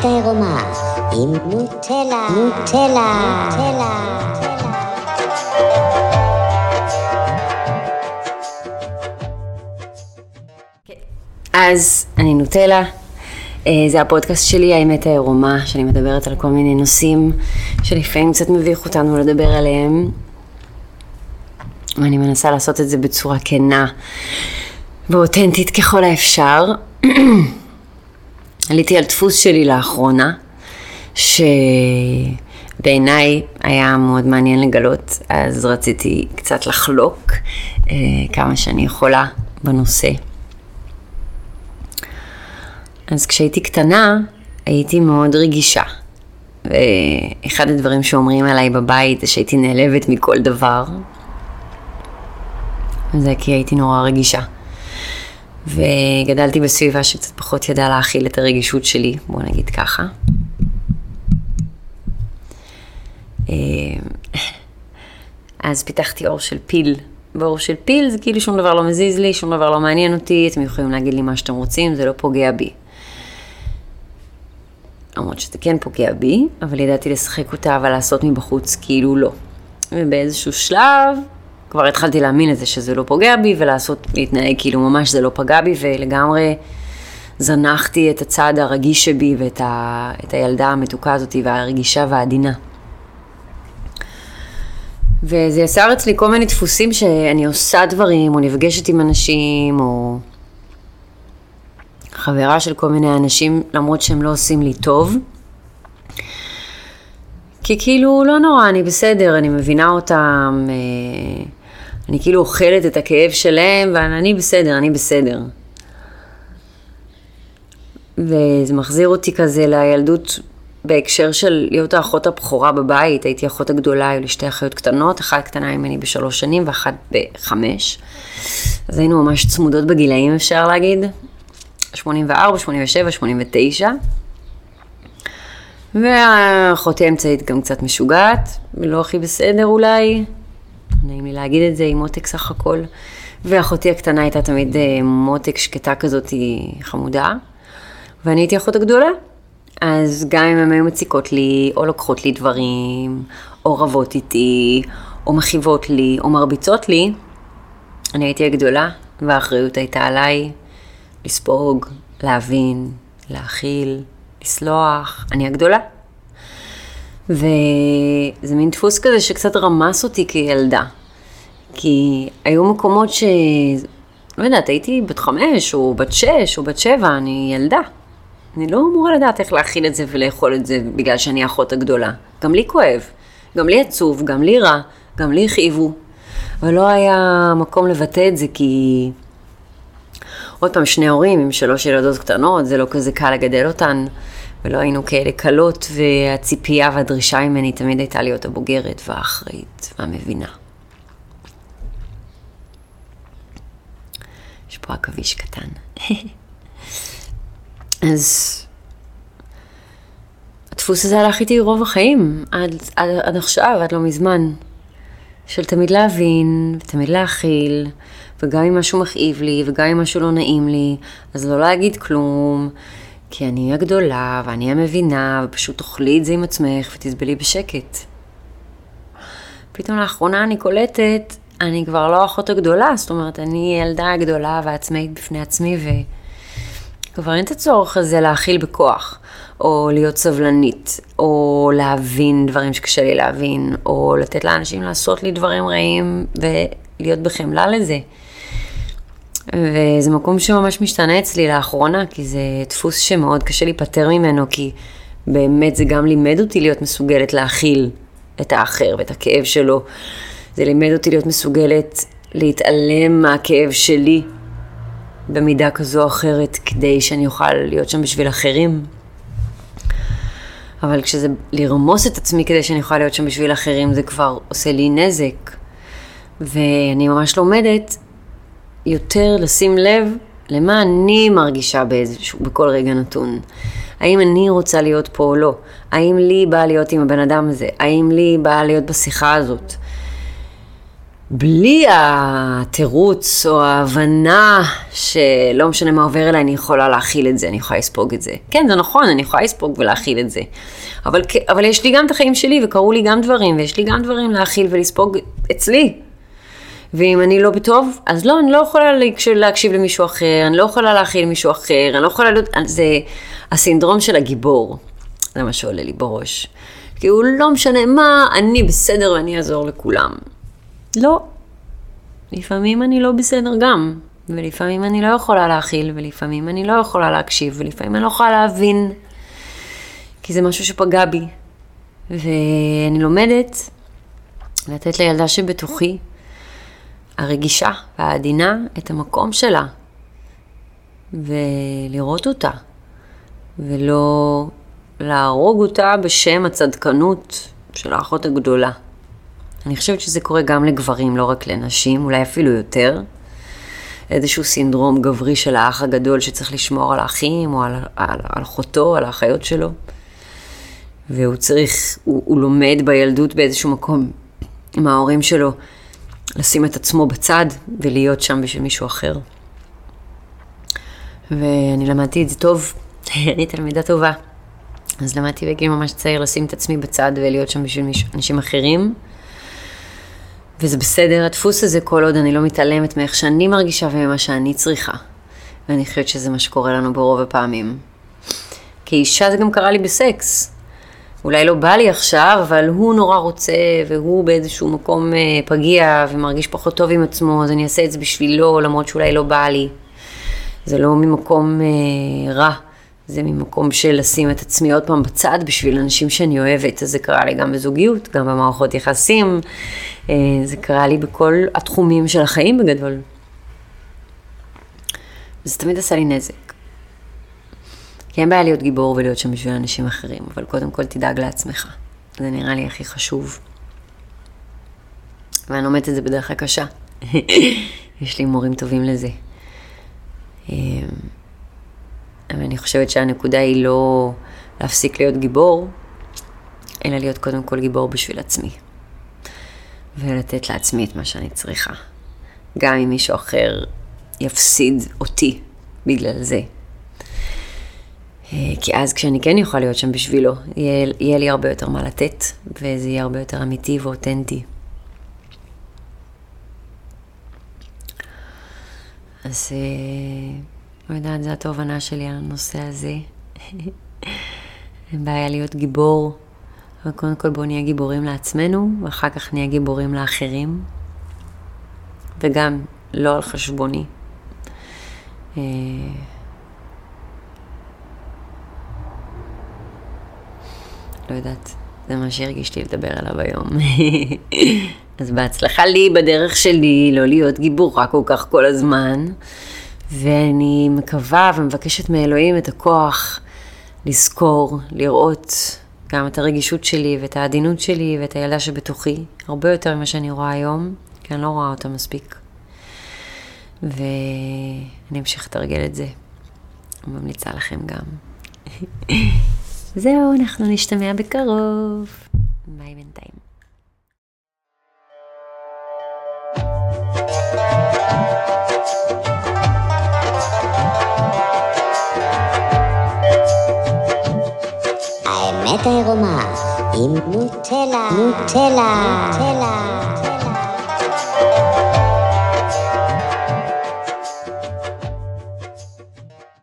האמת העירומה עם נוטלה, נוטלה, נוטלה. אז אני נוטלה, אה, זה הפודקאסט שלי, האמת העירומה, שאני מדברת על כל מיני נושאים שלפעמים קצת מביך אותנו לדבר עליהם. ואני מנסה לעשות את זה בצורה כנה ואותנטית ככל האפשר. עליתי על דפוס שלי לאחרונה, שבעיניי היה מאוד מעניין לגלות, אז רציתי קצת לחלוק אה, כמה שאני יכולה בנושא. אז כשהייתי קטנה, הייתי מאוד רגישה. ואחד הדברים שאומרים עליי בבית זה שהייתי נעלבת מכל דבר. זה כי הייתי נורא רגישה. וגדלתי בסביבה שקצת פחות ידעה להכיל את הרגישות שלי, בוא נגיד ככה. אה, אז פיתחתי אור של פיל. באור של פיל זה כאילו שום דבר לא מזיז לי, שום דבר לא מעניין אותי, אתם יכולים להגיד לי מה שאתם רוצים, זה לא פוגע בי. למרות שזה כן פוגע בי, אבל ידעתי לשחק אותה ולעשות מבחוץ כאילו לא. ובאיזשהו שלב כבר התחלתי להאמין לזה שזה לא פוגע בי ולעשות, להתנהג כאילו ממש זה לא פגע בי ולגמרי זנחתי את הצד הרגיש שבי ואת ה, הילדה המתוקה הזאת והרגישה והעדינה. וזה יצר אצלי כל מיני דפוסים שאני עושה דברים או נפגשת עם אנשים או חברה של כל מיני אנשים, למרות שהם לא עושים לי טוב. כי כאילו, לא נורא, אני בסדר, אני מבינה אותם, אה, אני כאילו אוכלת את הכאב שלהם, ואני בסדר, אני בסדר. וזה מחזיר אותי כזה לילדות בהקשר של להיות האחות הבכורה בבית, הייתי האחות הגדולה, היו לי שתי אחיות קטנות, אחת קטנה ממני בשלוש שנים ואחת בחמש. אז היינו ממש צמודות בגילאים אפשר להגיד. 84, 87, 89. ואחותי האמצעית גם קצת משוגעת, לא הכי בסדר אולי, נעים לי להגיד את זה, היא מותק סך הכל. ואחותי הקטנה הייתה תמיד אה, מותק שקטה כזאת, חמודה. ואני הייתי אחות הגדולה. אז גם אם הן היו מציקות לי, או לוקחות לי דברים, או רבות איתי, או מכאיבות לי, או מרביצות לי, אני הייתי הגדולה, והאחריות הייתה עליי, לספוג, להבין, להכיל, לסלוח, אני הגדולה. וזה מין דפוס כזה שקצת רמס אותי כילדה. כי היו מקומות ש... לא יודעת, הייתי בת חמש, או בת שש, או בת שבע, אני ילדה. אני לא אמורה לדעת איך להכיל את זה ולאכול את זה בגלל שאני האחות הגדולה. גם לי כואב, גם לי עצוב, גם לי רע, גם לי הכאיבו. ולא היה מקום לבטא את זה כי עוד פעם, שני הורים עם שלוש ילדות קטנות, זה לא כזה קל לגדל אותן, ולא היינו כאלה קלות, והציפייה והדרישה ממני תמיד הייתה להיות הבוגרת והאחראית והמבינה. יש פה עכביש קטן. אז הדפוס הזה הלך איתי רוב החיים, עד, עד, עד עכשיו, עד לא מזמן. של תמיד להבין, ותמיד להכיל, וגם אם משהו מכאיב לי, וגם אם משהו לא נעים לי, אז לא להגיד כלום, כי אני הגדולה, ואני המבינה, ופשוט תאכלי את זה עם עצמך, ותסבלי בשקט. פתאום לאחרונה אני קולטת, אני כבר לא האחות הגדולה, זאת אומרת, אני ילדה גדולה ועצמאית בפני עצמי, וכבר אין את הצורך הזה להכיל בכוח. או להיות סבלנית, או להבין דברים שקשה לי להבין, או לתת לאנשים לעשות לי דברים רעים ולהיות בחמלה לזה. וזה מקום שממש משתנה אצלי לאחרונה, כי זה דפוס שמאוד קשה להיפטר ממנו, כי באמת זה גם לימד אותי להיות מסוגלת להכיל את האחר ואת הכאב שלו. זה לימד אותי להיות מסוגלת להתעלם מהכאב שלי במידה כזו או אחרת, כדי שאני אוכל להיות שם בשביל אחרים. אבל כשזה לרמוס את עצמי כדי שאני יכולה להיות שם בשביל אחרים, זה כבר עושה לי נזק. ואני ממש לומדת יותר לשים לב למה אני מרגישה באיזשהו, בכל רגע נתון. האם אני רוצה להיות פה או לא? האם לי בא להיות עם הבן אדם הזה? האם לי בא להיות בשיחה הזאת? בלי התירוץ או ההבנה שלא משנה מה עובר אליי, אני יכולה להכיל את זה, אני יכולה לספוג את זה. כן, זה נכון, אני יכולה לספוג ולהכיל את זה. אבל, אבל יש לי גם את החיים שלי, וקרו לי גם דברים, ויש לי גם דברים להכיל ולספוג אצלי. ואם אני לא בטוב, אז לא, אני לא יכולה להקשיב למישהו אחר, אני לא יכולה להכיל מישהו אחר, אני לא יכולה להיות... זה הסינדרום של הגיבור, זה מה שעולה לי בראש. כי הוא לא משנה מה, אני בסדר ואני אעזור לכולם. לא. לפעמים אני לא בסדר גם, ולפעמים אני לא יכולה להכיל, ולפעמים אני לא יכולה להקשיב, ולפעמים אני לא יכולה להבין, כי זה משהו שפגע בי. ואני לומדת לתת לילדה שבתוכי, הרגישה והעדינה, את המקום שלה, ולראות אותה, ולא להרוג אותה בשם הצדקנות של האחות הגדולה. אני חושבת שזה קורה גם לגברים, לא רק לנשים, אולי אפילו יותר. איזשהו סינדרום גברי של האח הגדול שצריך לשמור על האחים, או על, על, על אחותו, על האחיות שלו. והוא צריך, הוא, הוא לומד בילדות באיזשהו מקום עם ההורים שלו, לשים את עצמו בצד ולהיות שם בשביל מישהו אחר. ואני למדתי את זה טוב, אני תלמידה טובה. אז למדתי בגיל ממש צעיר לשים את עצמי בצד ולהיות שם בשביל אנשים אחרים. וזה בסדר, הדפוס הזה כל עוד אני לא מתעלמת מאיך שאני מרגישה וממה שאני צריכה. ואני חושבת שזה מה שקורה לנו ברוב הפעמים. כאישה זה גם קרה לי בסקס. אולי לא בא לי עכשיו, אבל הוא נורא רוצה, והוא באיזשהו מקום אה, פגיע ומרגיש פחות טוב עם עצמו, אז אני אעשה את זה בשבילו, למרות שאולי לא בא לי. זה לא ממקום אה, רע. זה ממקום של לשים את עצמי עוד פעם בצד בשביל אנשים שאני אוהבת. אז זה קרה לי גם בזוגיות, גם במערכות יחסים, אה, זה קרה לי בכל התחומים של החיים בגדול. זה תמיד עשה לי נזק. כי אין בעיה להיות גיבור ולהיות שם בשביל אנשים אחרים, אבל קודם כל תדאג לעצמך. זה נראה לי הכי חשוב. ואני לומדת את זה בדרך הקשה. יש לי מורים טובים לזה. אה, אבל אני חושבת שהנקודה היא לא להפסיק להיות גיבור, אלא להיות קודם כל גיבור בשביל עצמי. ולתת לעצמי את מה שאני צריכה. גם אם מישהו אחר יפסיד אותי בגלל זה. אה, כי אז כשאני כן יכולה להיות שם בשבילו, יהיה, יהיה לי הרבה יותר מה לתת, וזה יהיה הרבה יותר אמיתי ואותנטי. אז... אה, לא יודעת, זו התובנה שלי על הנושא הזה. אין בעיה להיות גיבור, אבל קודם כל בואו נהיה גיבורים לעצמנו, ואחר כך נהיה גיבורים לאחרים. וגם לא על חשבוני. לא יודעת, זה מה שהרגיש לי לדבר עליו היום. אז בהצלחה לי בדרך שלי לא להיות גיבורה כל כך כל הזמן. ואני מקווה ומבקשת מאלוהים את הכוח לזכור, לראות גם את הרגישות שלי ואת העדינות שלי ואת הילדה שבתוכי, הרבה יותר ממה שאני רואה היום, כי אני לא רואה אותה מספיק. ואני אמשיך לתרגל את זה. אני ממליצה לכם גם. זהו, אנחנו נשתמע בקרוב. ביי בינתיים. האמת העירומה עם נוטלה, נוטלה, נוטלה.